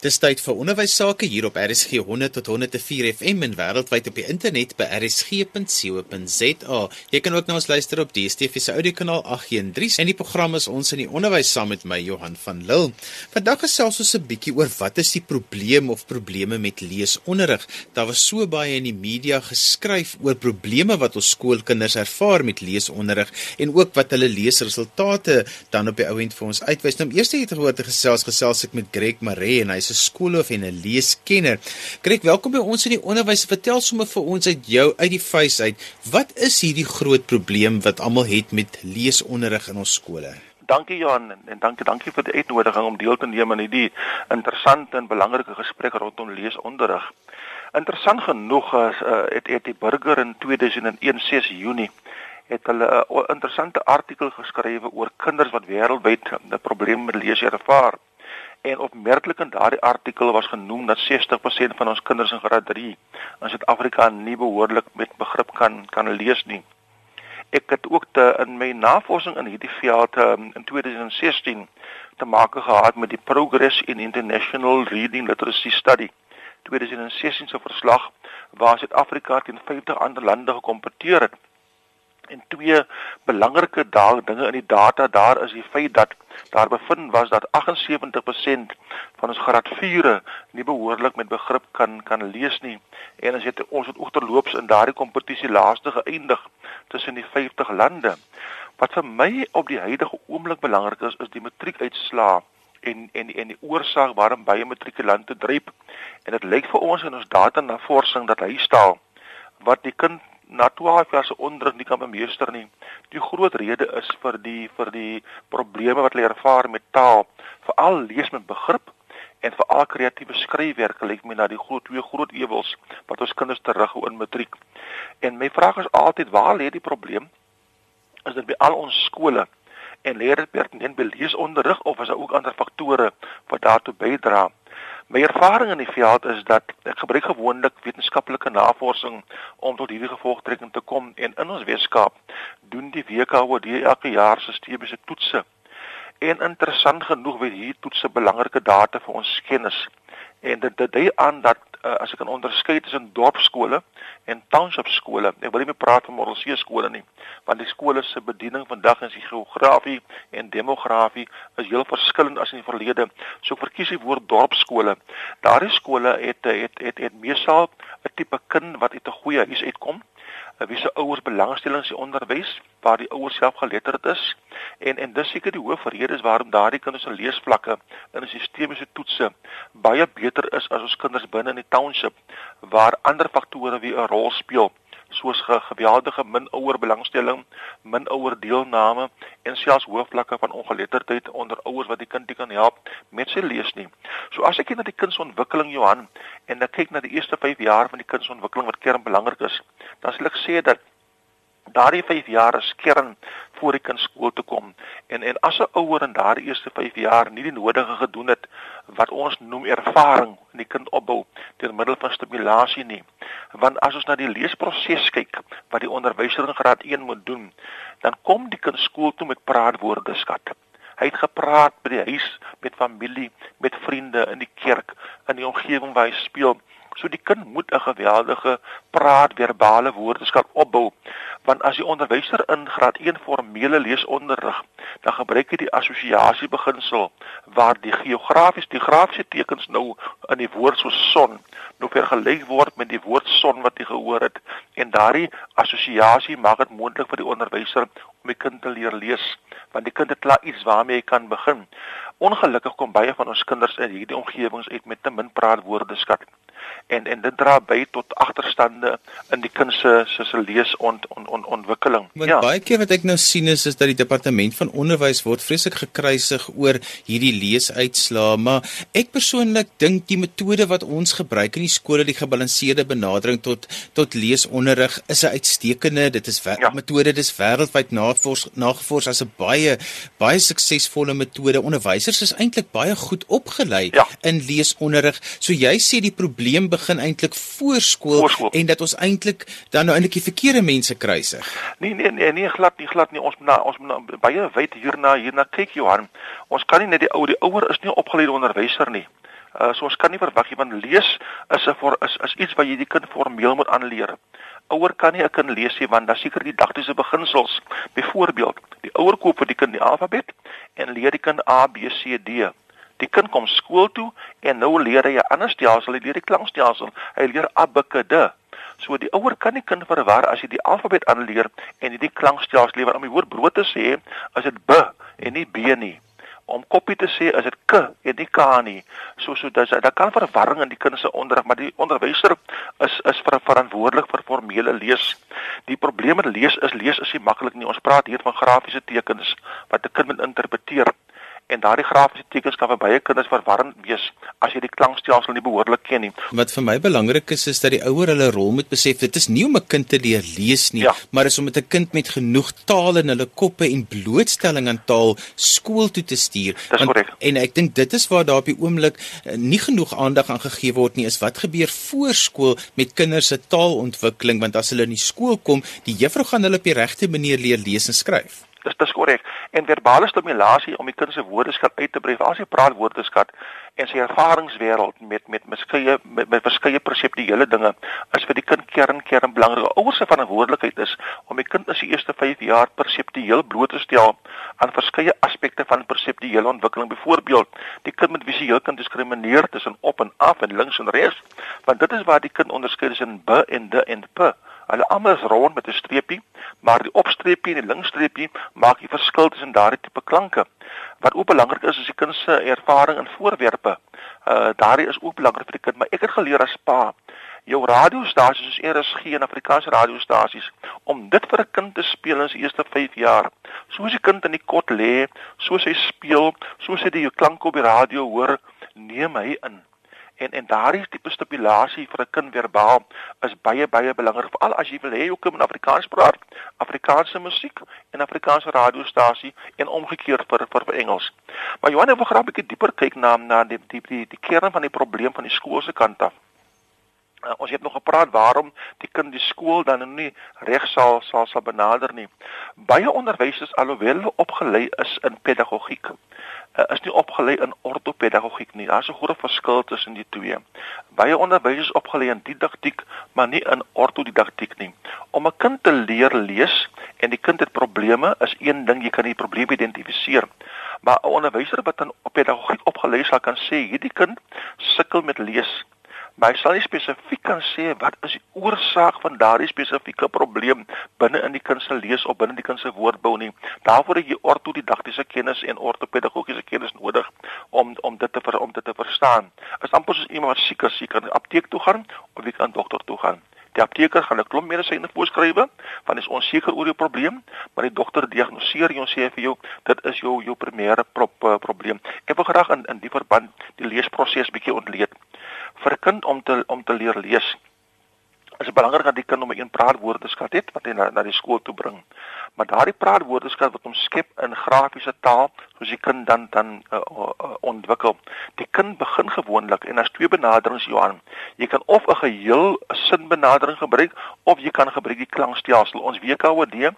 Dis tyd vir onderwys sake hier op RSG 100 tot 104 FM en wêreldwyd op die internet by rsg.co.za. Jy kan ook na ons luister op DStv se audiokanaal 813 en die program is ons in die onderwys saam met my Johan van Lille. Vandag gesels ons 'n bietjie oor wat is die probleem of probleme met leesonderrig. Daar was so baie in die media geskryf oor probleme wat ons skoolkinders ervaar met leesonderrig en ook wat hulle leesresultate dan op die ouend vir ons uitwys. Nou eers het ek gehoor te gesels gesels ek met Greg Maree en hy 'n skoolhoof en 'n leeskenner. Greg, welkom by ons in die onderwys. Vertel sommer vir ons uit jou uit die vuis uit, wat is hierdie groot probleem wat almal het met leesonderrig in ons skole? Dankie Johan en dankie dankie vir die uitnodiging om deel te neem aan hierdie interessante en belangrike gesprek rondom leesonderrig. Interessant genoeg as uh, het het die burger in 2001 6 Junie het hulle 'n uh, interessante artikel geskrywe oor kinders wat wêreldwyd 'n probleem met lees ervaar. En opmerklik in daardie artikel was genoem dat 60% van ons kinders in graad 3 in Suid-Afrika nie behoorlik met begrip kan kan lees nie. Ek het ook te, in my navorsing in hierdie veld um, in 2016 te maak gehad met die Progress in International Reading Literacy Study. 2016 se verslag waar Suid-Afrika teen 50 ander lande gekompeteer het. En twee belangrike dinge in die data daar is die feit dat daar bevind was dat 78% van ons graad 4e nie behoorlik met begrip kan kan lees nie. En as jy ons het oogterloops in daardie kompetisie laaste geëindig tussen die 50 lande. Wat vir my op die huidige oomblik belangrik is, is die matriekuitslae en en en die oorsaak waarom baie matrikulante dryp. En dit lyk vir ons in ons data navorsing dat hy staan wat die kind na 12 jaar se onderdruk nie kan bemeester nie. Die groot rede is vir die vir die probleme wat hulle ervaar met taal, veral lees met begrip en veral kreatiewe skryfwerk lyk my na die groot twee groot ewels wat ons kinders terughou in matriek. En my vraag is altyd waar lê die probleem? Is dit by al ons skole? En leer dit pertinent by leesonderrig of is daar ook ander faktore wat daartoe bydra? My ervaring in die veld is dat ek gebruik gewoonlik wetenskaplike navorsing om tot hierdie gevolgtrekking te kom en in ons Weskaap doen die WKOD elke jaar sistemiese toetse. En interessant genoeg weet hierdie toetse belangrike data vir ons kennis. En dit dit dui aan dat uh, as ek kan onderskei tussen dorpskole en township skole. Ek wil nie meer praat van Model C skole nie, want die skole se bediening vandag in die geografie en demografie is heel verskillend as in die verlede. So verkies die woord dorpskole. Daardie skole het het het het meesal 'n tipe kind wat uit 'n goeie huis uitkom wie se ouers belangstelling in onderwys waar die ouers self geletterd is en en dis seker die hoof rede is waarom daardie kinders se leesvlakke in 'n sistemiese toetse baie beter is as ons kinders binne in die township waar ander faktore wie 'n rol speel soos ge geweldige min ouer belangstelling, min ouer deelname en selfs hoë vlakke van ongeletterdheid onder ouers wat die kind nie kan help met sy lees nie. So as ek kyk na die kindsontwikkeling Johan en ek kyk na die eerste 5 jaar van die kindsontwikkeling wat kernbelangrik is, dan sal ek sê dat daardie 5 jaar is kern voor die kind skool toe kom. En en as 'n ouer in daardie eerste 5 jaar nie die nodige gedoen het wat ons noem ervaring in die kind opbou deur middel van stimulasie nie. Want as ons na die leesproses kyk wat die onderwyser in graad 1 moet doen, dan kom die kind skool toe met praatwoordeskat. Hy het gepraat by die huis met familie, met vriende in die kerk, in die omgewing waar hy speel. So die kind moet 'n geweldige praat verbale woordeskat opbou. Want as die onderwyser in graad 1 formele leesonderrig, dan gebruik hy die assosiasie beginsel waar die geografies die grafiese tekens nou in die woord so son nou vergelyk word met die woord son wat jy gehoor het en daardie assosiasie maak dit moontlik vir die onderwyser om die kind te leer lees want die kind het klaar iets waarmee hy kan begin. Ongelukkig kom baie van ons kinders in hierdie omgewings uit met te min praatwoordeskat en en dit dra by tot agterstande in die kind se se se lees ont, ont, ont, ontwikkeling. Want ja. baie keer wat ek nou sien is is dat die departement van onderwys word vreeslik gekruisig oor hierdie leesuitslae, maar ek persoonlik dink die metode wat ons gebruik in die skole, die gebalanseerde benadering tot tot leesonderrig is 'n uitstekende, dit is 'n ja. metode, dis wêreldwyd navors nagevors as 'n baie baie suksesvolle metode. Onderwysers is eintlik baie goed opgelei ja. in leesonderrig. So jy sê die probleem begin eintlik voorskool en dat ons eintlik dan nou eintlik die verkeerde mense kruisig. Nee nee nee nee glad nie glad nie ons na ons na, baie wyd hierna hierna kyk Johan. Ons kan nie net die ou die ouer is nie opgeleide onderwyser nie. Uh so ons kan nie verwag nie want lees is 'n vir is is iets wat jy die kind formeel moet aanleer. Ouer kan nie 'n kind lees nie want daar seker die didaktiese beginsels. Byvoorbeeld, die ouer koop vir die kind die alfabet en leer die kind A B C D. Die kind kom skool toe en nou leer hy 'n ander stelsel, hy leer die klankstelsel. Hy leer abekade. So die ouer kan nie kind verwar as jy die alfabet aanleer en jy die klankstelsel leer om die woord brood te sê, as dit b en nie b nie. Om koppie te sê as dit k en nie k nie. So so dis daar kan verwarring in die kind se onderrig, maar die onderwyser is is ver, verantwoordelik vir formele lees. Die probleem met lees is lees is nie maklik nie. Ons praat hier van grafiese tekens wat 'n kind moet interpreteer en daardie grafiese tekens kan vir baie kinders verwarrend wees as jy die klankstelsel nie behoorlik ken nie. Wat vir my belangrik is is dat die ouer hulle rol moet besef. Dit is nie om 'n kind te leer lees nie, ja. maar is om met 'n kind met genoeg taal in hulle koppe en blootstelling aan taal skool toe te stuur. Dis korrek. En ek dink dit is waar daar op die oomblik eh, nie genoeg aandag aan gegee word nie. Is wat gebeur voor skool met kinders se taalontwikkeling want as hulle in die skool kom, die juffrou gaan hulle op die regte manier leer lees en skryf. Dis dis korrek. En verbale stimulasie om die kind se woordeskat uit te brei. As hy praat woordeskat en sy ervaringswêreld met met beskeie met, met verskeie perseptuele dinge is vir die kind kern kern belangrik. Ouers se verantwoordelikheid is om die kind in sy eerste 5 jaar perseptueel bloot te stel aan verskeie aspekte van perseptuele ontwikkeling. Byvoorbeeld, die kind moet visueel kan diskrimineer tussen op en af en links en regs, want dit is waar die kind onderskei tussen b en d en p. Hulle almal is rond met 'n streepie, maar die opstreepie en die linkstreepie maak die verskil tussen daardie tipe klanke. Wat ook belangrik is, is die kind se ervaring in voorwerpe. Uh daardie is ook belangrik vir die kind, maar ek het geleer as pa jou radiostasies soos RSG en Afrikaanse radiostasies om dit vir 'n kind te speel in sy eerste 5 jaar. Soos die kind in die kot lê, soos hy speel, soos hy die klanke op die radio hoor, neem hy in en en daardie tipe stipulasie vir 'n kind verbaal is baie baie belangrik veral as jy wil hê jou kind moet Afrikaans praat, Afrikaanse musiek en Afrikaanse radiostasie en omgekeerd vir vir, vir Engels. Maar Johan, ek wil graag 'n bietjie dieper kyk na na die die die, die kern van die probleem van die skool se kant af. Uh, ons het nog gepraat waarom die kind die skool dan nie reg sal sal sal benader nie. Baie onderwysers alhoewel opgelei is in pedagogiek uh, is nie opgelei in ortopedagogiek nie. Daar's 'n groot verskil tussen die twee. Baie onderwysers opgelei in didaktiek, maar nie in ortodidaktiek nie. Om 'n kind te leer lees en die kind het probleme is een ding, jy kan die probleem identifiseer. Maar 'n onderwyser wat in pedagogiek opgelei is, kan sê hierdie kind sukkel met lees maar hy sal nie spesifiek kan sê wat is die oorsaak van daardie spesifieke probleem binne in die kind se lees of binne die kind se woordbou nie. Daarvoor het jy ortodidaktiese kennis en ortopedagogiese kennis nodig om om dit te ver, om dit te verstaan. As amper soos iemand wat siek is, jy kan apteek toe gaan of jy kan dokter toe gaan. Die apteker gaan 'n klomp medisyne voorskryf want is onseker oor jou probleem, maar die dokter diagnoseer jou en sê vir jou dit is jou jou primêre pro uh, probleem. Ek wil graag in in die verband die leesproses bietjie ontleed vir 'n kind om te om te leer lees. Dit is belangrik dat die kind om 'n praatwoordeskat het wat hy na, na die skool toe bring. Maar daardie praatwoordeskat wat hom skep in grafiese taal, soos die kind dan dan uh, uh, ontwikkel. Die kind begin gewoonlik en as twee benaderings Johan. Jy kan of 'n geheel sinbenadering gebruik of jy kan gebruik die klankstelsel. Ons WKOD uh,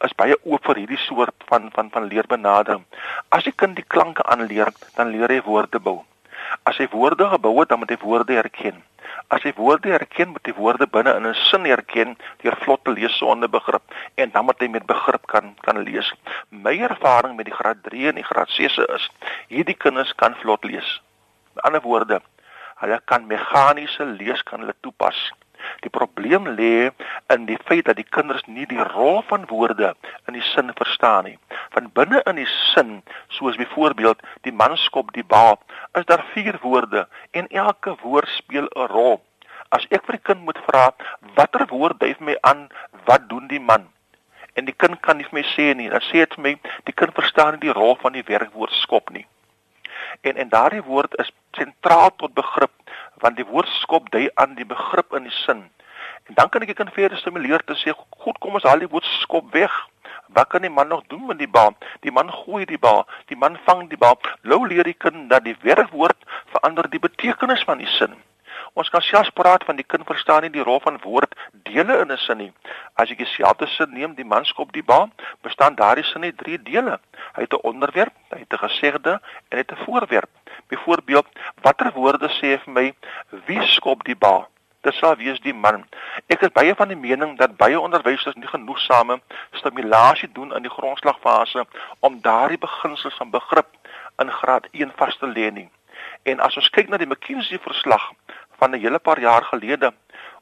is baie oop vir hierdie soort van van van leerbenadering. As die kind die klanke aanleer, dan leer hy woorde bou. As hy woorde gebou het, dan moet hy woorde herken. As hy woorde herken, moet hy woorde binne in 'n sin herken deur vlot te lees sonder begrip en dan moet hy met begrip kan kan lees. My ervaring met die graad 3 en die graad 6 is, hierdie kinders kan vlot lees. Met ander woorde, hulle kan meganiese lees kan hulle toepas. Die probleem lê in die feit dat die kinders nie die rol van woorde in die sin verstaan nie. Van binne in die sin, soos byvoorbeeld die man skop die bal, is daar vier woorde en elke woord speel 'n rol. As ek vir die kind moet vra watter woord dui my aan wat doen die man? En die kind kan nie vir my sê nie. Dan sê dit vir my die kind verstaan nie die rol van die werkwoord skop nie. En en daardie woord is sentraal tot begrip want die woord skop dui aan die begrip in die sin. En dan kan ek ek verder stimuleer te sê, "Goed, kom ons haal die woord skop weg." Wat kan die man nog doen met die bal? Die man gooi die bal, die man vang die bal. Lou leer die kind dat die werkwoord verander die betekenis van die sin. Ons kan selfs praat van die kind verstaan nie die rol van woord dele in 'n sin nie. As jy dieselfde sin neem, die man skop die bal, bestaan daardie sin uit drie dele. Hy het 'n onderwerp, hy het 'n gesegde en hy het 'n voorwerp. Byvoorbeeld, watter woorde sê vir my wie skop die bal? Dit sal wees die man. Ek is baie van die mening dat baie onderwysers nie genoegsame stimulasie doen in die grondslagfase om daardie beginsels van begrip in graad 1 vas te lê nie. En as ons kyk na die McKinsey verslag van 'n hele paar jaar gelede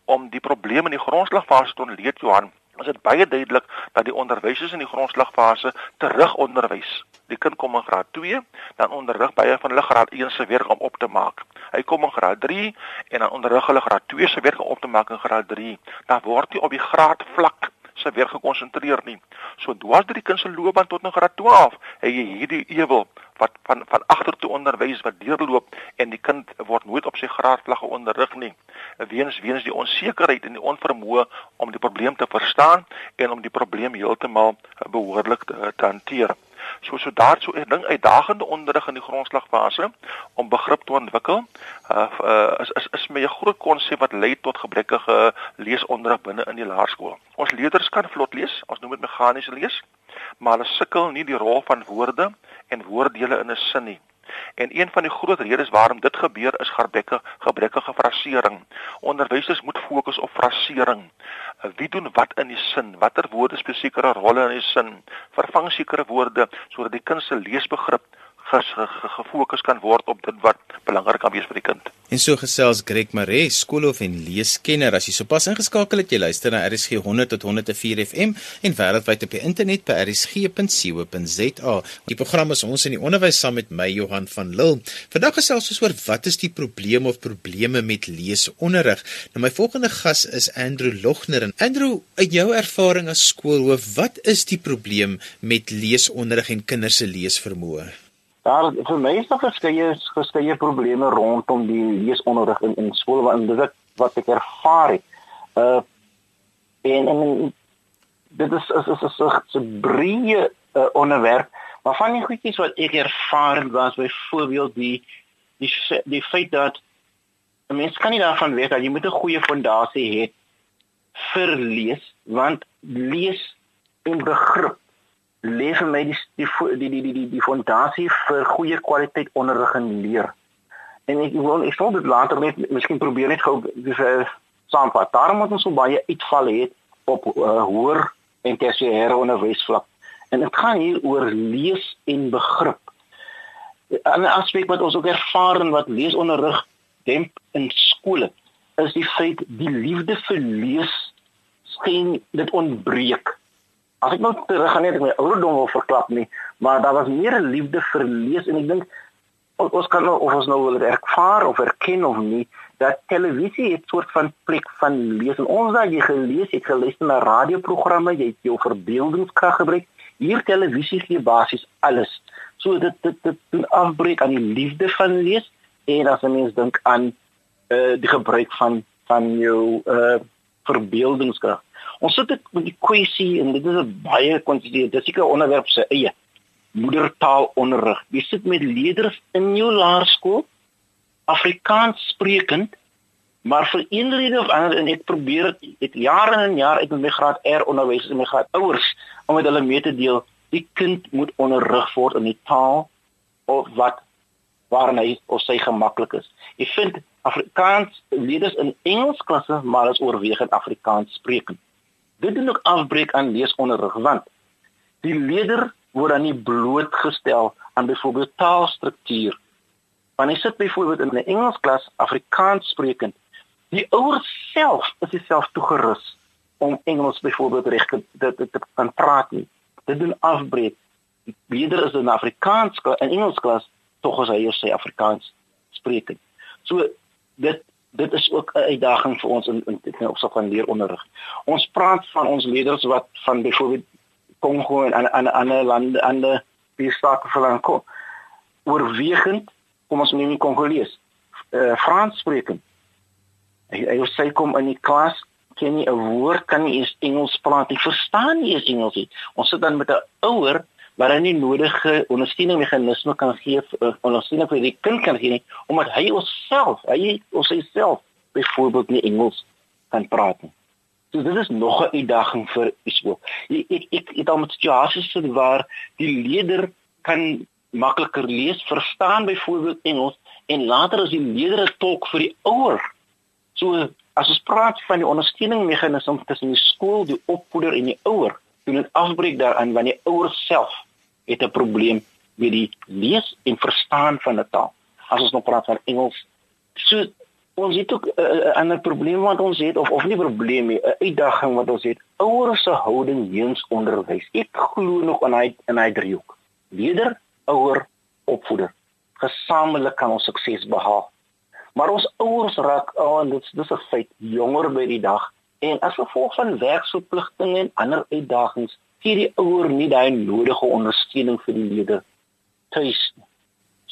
om die probleme in die grondslagfase te ontleed Johan, is dit baie duidelik dat die onderwysers in die grondslagfase terugonderwys. Die kind kom in graad 2, dan onderrig baie van hulle graad 1 se werk om op te maak. Hy kom in graad 3 en dan onderrig hulle graad 2 se werk om op te maak in graad 3. Dan word hy op die graad vlak se weer gekonsentreer nie. So dwars deur die kind se loopbaan tot in graad 12, het jy hierdie ewel wat van van agtertoe onderwys wat deurloop en die kind word nooit op sy graadvlagge onderrig nie. Weens weens die onsekerheid en die onvermoë om die probleem te verstaan en om die probleem heeltemal behoorlik te, te hanteer. So so daar so 'n ding uitdagende onderrig in die grondslagfase om begrip te ontwikkel. Uh, uh is is is my 'n groot konsep wat lei tot gebrekkige leesonderrig binne in die laerskool. Ons leerders kan vlot lees, ons noem dit meganiese lees, maar hulle sukkel nie die rol van woorde en woorddele in 'n sin nie. En een van die groot redes waarom dit gebeur is gebrekkige gebrekkige frasering. Onderwysers moet fokus op frasering. Wie doen wat in die sin? Watter woorde speel sekere rolle in die sin? Vervang sekere woorde sodat die kind se leesbegrip gefokus kan word op dit wat belangrik kan wees vir die kind. En so gesels Greg Maree, skoolhoof en leeskenner. As jy sopas ingeskakel het, jy luister na RSG 100 tot 104 FM en wêreldwyd op die internet by rsg.co.za. Die program is ons in die onderwys saam met my Johan van Lille. Vandag gesels ons oor wat is die probleme of probleme met leesonderrig. Nou my volgende gas is Andrew Logner. En Andrew, uit jou ervaring as skoolhoof, wat is die probleem met leesonderrig en kinders se leesvermoë? Daar vir my is daar verskeie verskeie probleme rondom die leesonderrig in in skole wat dit wat ek ervaar het. Uh en en dit is is is 'n breë uh, onderwerp, maar van die goedjies wat ek ervaar was byvoorbeeld die die die feit dat 'n mens kan nie daarvan weet dat jy moet 'n goeie fondasie hê vir lees, want lees en begrip lê vir my die die die die die die, die fondasie vir goeie kwaliteit onderrig en leer. En ek wil ek sal dit later net miskien probeer net gou dis uh, saamvat. Daarom moet ons so baie uitval hê op uh, hoër en tersiêre onderwysvlak. En dit gaan hier oor lees en begrip. 'n Aspek wat ons ook ervaar en wat leesonderrig demp in skole is die feit die liefde vir lees skien dit ontbreek as ek nou terug gaan net ek my ouderdom wil verklap nie, maar daar was meer liefde vir lees en ek dink ons kan nou of ons nou wil ervaar of erken of nie dat televisie 'n soort van plek van lees. En ons daai gelees het geluister na radioprogramme jy het jou verbeeldingskrag gebruik. Hier televisie gee basies alles. So dit dit dit doen afbreek aan die liefde van lees en as 'n mens dink aan uh, die gebruik van van jou uh, verbeeldingskrag Ons sit dit met die kwessie en dit is 'n baie konstitusie, dis 'n onderwerp se eie moedertaalonderrig. Jy sit met leerders in jou laerskool Afrikaans sprekend, maar vir een rede of ander en ek probeer dit jare en jare uit met my graad R onderwysers en my graad ouers om met hulle mee te deel, die kind moet onderrig word in die taal of wat waarin hy of sy gemaklik is. Jy vind Afrikaans leerders in Engels klasse, maar is oorwegend Afrikaans sprekend. Dit doen ook afbreek aan leesonderrig want die leerder word dan nie blootgestel aan byvoorbeeld taalstruktuur. Wanneer sit byvoorbeeld in 'n Engelsklas Afrikaans sprekend, die ouers self is self toegerus om Engels byvoorbeeld reg te te te kan praat nie. Dit doen afbreek. Leerder is in Afrikaans in Engelsklas tog as hy sy Afrikaans sprekend. So dit dit is ook 'n uitdaging vir ons in in in opsig van leeronderrig. Ons praat van ons leerders wat van byvoorbeeld Kongo en ander ander lande ander die van Kongo oorwegend kom ons neem die Kongolees uh, Frans sprekend. Hy hy sê kom in die klas ken nie 'n woord kan nie eens Engels praat nie verstaan nie eens Engels nie. Ons sit dan met 'n ouer wat dan nie nodige ondersteuning meganisme kan gee uh, ondersteuning vir die kind kan gee nie omdat hy homself hy of sy self byvoorbeeld nie Engels kan praat nie. So dit is nog 'n uitdaging vir skool. Ek ek ek het al met situasies gesit waar die leerder kan makliker lees, verstaan byvoorbeeld Engels en later as die leerders tolk vir die ouer. So as ons praat van die ondersteuningsmeganisme tussen die skool, die opvoeder en die ouer, doen dit afbreek daaraan wanneer die ouer self het 'n probleem met die lees en verstaan van 'n taal. As ons nou praat van Engels, so ons het ook 'n uh, uh, ander probleem wat ons het of of nie probleem nie, 'n uitdaging wat ons het. Ouers se houding teenoor onderwys. Ek glo nog in hy in hy driehoek. Leerder, ouer, opvoeder. Gesamentlik kan ons sukses behaal. Maar ons ouers raak oh, en dit dis 'n feit jonger by die dag en as gevolg van werksverpligtinge en ander uitdagings gee die ouer nie daai nodige ondersteuning vir die leerder tuis nie.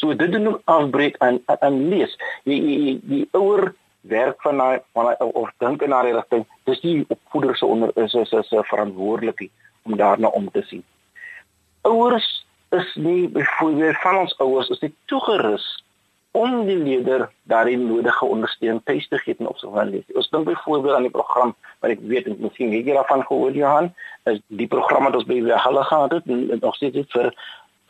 So dit doen ook afbreek aan aan lees. Die die die ouer werk van daai van daai of dink in daai rigting. Dis die opvoeder se onder is is is verantwoordelik om daarna om te sien. Ouers is nie byvoorbeeld van ons ouers is nie toegerus om die leerder daarin nodige ondersteuning te gee in opsig van lees. Ons dink byvoorbeeld aan die program wat ek weet en miskien het jy daarvan gehoor Johan, is die program wat ons by hulle gehad het en nog steeds vir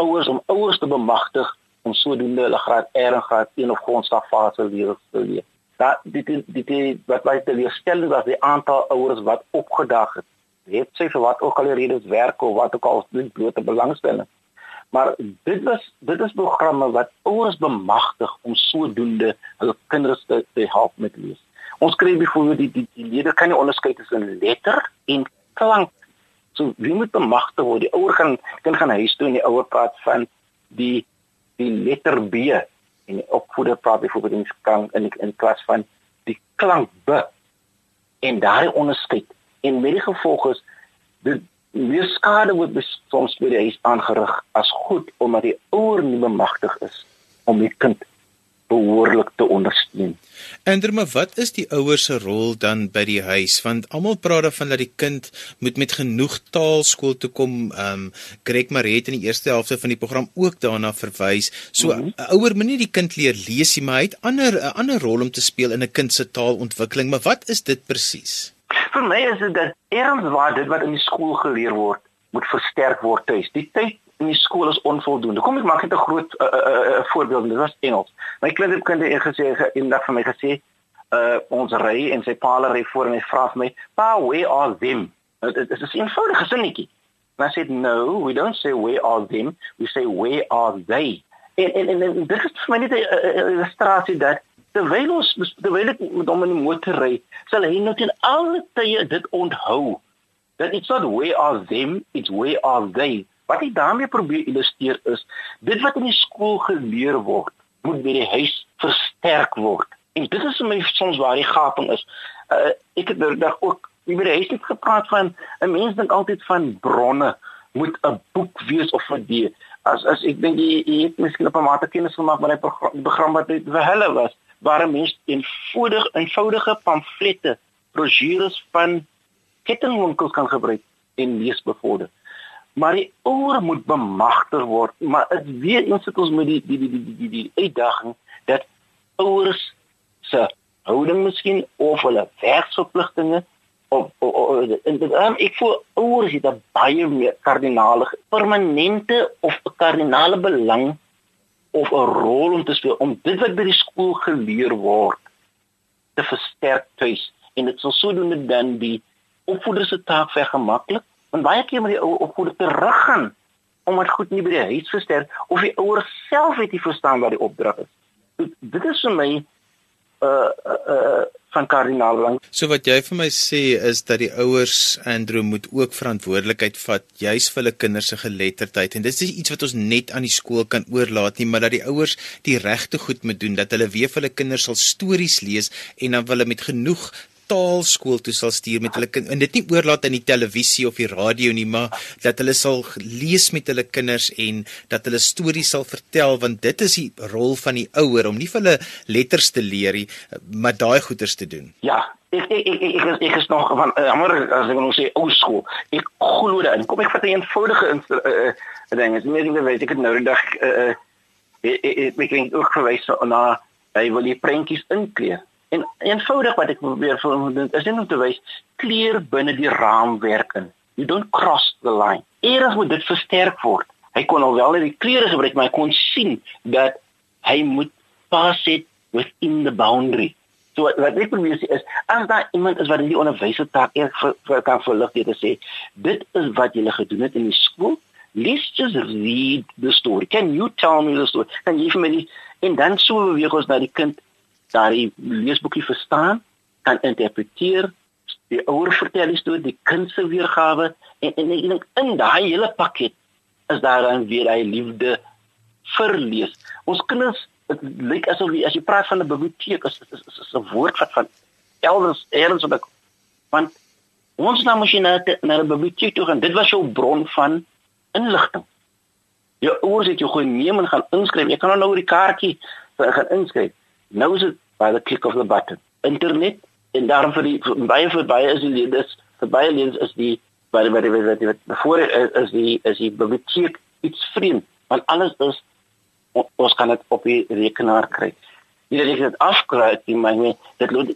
ouers om ouers te bemagtig om sodoende hulle graad R en graad 1 of grondslagfase leerders te leer. Dat dit dit wat baie te leerstel was die aantal ouers wat opgedag het. Het sy vir wat ook al redes werk of wat ook al doen blote belangstelling. Maar dit was dit is programme wat ouers bemagtig om sodoende hulle kinders te, te help met lees. Ons kry byvoorbeeld die die, die leerders kan nie onderskei tussen letter en klank. So wie moet bemagtig word? Die ouer gaan kind gaan huis toe en die ouer praat van die die letter B en die opvoeder praat byvoorbeeld in klank in in klas van die klank B en daai onderskeid en met die gevolg is die meer skade word soms by die huis aangerig as goed omdat die ouer nie bemagtig is om die kind behoorlik te ondersteun. Enderma, wat is die ouers se rol dan by die huis? Want almal praat daarvan dat die kind moet met genoeg taal skool toe kom. Ehm um, Greg Marie het in die eerste helfte van die program ook daarna verwys. So mm -hmm. ouer moet nie die kind leer lees nie, maar hy het ander 'n ander rol om te speel in 'n kind se taalontwikkeling. Maar wat is dit presies? Vir my is dit dat erns waar dit wat in die skool geleer word, moet versterk word tuis. Die tyd in die skool is onvoldoende. Kom ek maak net 'n groot uh, uh, uh, voorbeeld. Dit was Engels. My kind het het gesê eendag vir my gesê, uh ons ry en sy pa ry voor en hy vra vir my, "Pa, where are them?" Dit is 'n eenvoudige sinnetjie. En I said, "No, we don't say where are them. We say where are they." En en, en dit is vir my net 'n illustrasie dat terwyl ons terwyl ek met hom in die motor ry, sal hy nog in alle tye dit onthou. That it's not where are them, it's where are they. Wat ek daarmee probeer illustreer is, dit wat in die skool geleer word, moet by die huis versterk word. En dit is vir my soms waar die gaping is. Uh, ek het nou ook by die huis het gepraat van 'n mens dink altyd van bronne moet 'n boek wees of 'n die as as ek dink jy, jy het miskien op 'n mate kennis gemaak met die program wat dit vir hulle was waar 'n mens eenvoudig eenvoudige pamflette brosjures van kettingwinkels kan gebruik en lees bevorder. Maar die ouer moet bemagtig word maar dit weer eens sit ons met die die die die die, die uitdaging dat ouers se houding miskien of hulle werksverpligtinge of, of, of en dit um, ek voel ouers het baie meer kardinale permanente of kardinale belang of 'n rol om te speel om dit wat by die skool geleer word te versterk tuis en dit sal sodoende dan die opvoeders se taak vergemaklik Want baie keer moet die ouer opvoeder teruggaan omdat goed nie by die huis versterk of die ouer self het nie verstaan wat die opdrag is. Dit is vir my uh uh van kardinaal belang. So wat jy vir my sê is dat die ouers Andrew moet ook verantwoordelikheid vat juis vir hulle kinders se geletterdheid en dit is iets wat ons net aan die skool kan oorlaat nie, maar dat die ouers die regte goed moet doen dat hulle weer vir hulle kinders sal stories lees en dan wil hulle met genoeg taalskool toe sal stuur met hulle kind en dit nie oorlaat aan die televisie of die radio nie maar dat hulle sal lees met hulle kinders en dat hulle stories sal vertel want dit is die rol van die ouer om nie vir hulle letters te leer nie maar daai goeters te doen. Ja, ek ek ek ek, ek, ek is nog van uh, as ek nou sê ou skool. Ek glo daarin. Kom ek vat 'n eenvoudige uh, uh, ding. Ek weet nie weet ek nou die dag uh, ek ek ek het ook verwys na hy wil die prentjies inkleer. En eenvoudig wat ek probeer vir is net om te wys kleur binne die raamwerk in. You don't cross the line. Eers moet dit versterk word. Hy kon alwel net die kleure gebruik, maar hy kon sien dat hy moet pass it within the boundary. So wat, wat ek probeer sê is as daar iemand is wat die onderwyser taak eers kan verlig deur te sê dit is wat jy gedoen het in die skool let's just read the story can you tell me the story en jy vir my die en dan so beweeg ons na die kind daar die leesboekie verstaan kan interpreteer die ouer vertel die storie die kind se weergawe en en ek dink in daai hele pakket is daar dan weer hy liefde verlees ons kinders dit lyk asof as jy praat van 'n biblioteek is is is, is 'n woord wat van elders elders op want ons nou moet jy na na 'n biblioteek toe gaan. Dit was jou bron van inligting. Jou ouers het jou geneem en gaan inskryf. Jy kan nou oor die kaartjie gaan inskryf nou is dit by the click of the button internet en daarom vir die vir baie vir baie is die dis vir baie lens is die by die by die by die voor is die is die biblioteek iets vreemd want alles is ons kan dit op die rekenaar kry. Dat ek dit afkry nie, maar nee, dit loop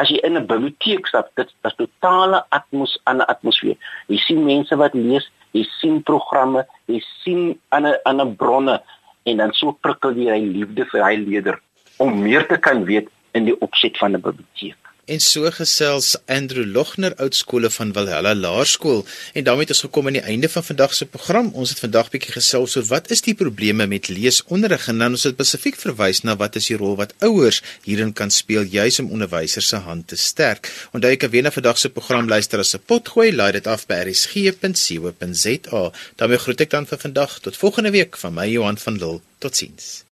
as jy in 'n biblioteek stap, dit is totale atmos aan 'n atmosfeer. Jy sien mense wat lees, jy sien programme, jy sien ander ander bronne en dan so prikkel jy hy liefde vir hy leerder om meer te kan weet in die opset van 'n biblioteek. En so gesels Andrew Logner oudskole van Valhalla Laerskool en daarmee het ons gekom aan die einde van vandag se program. Ons het vandag bietjie gesels oor wat is die probleme met leesonderrig en dan ons het spesifiek verwys na wat is die rol wat ouers hierin kan speel juis om onderwysers se hand te sterk. Onthou ek kan weer na vandag se program luister as 'n potgooi, laai dit af by rsg.co.za. daarmee groet ek dan vir vandag tot volgende week van my Johan van Lille. Totsiens.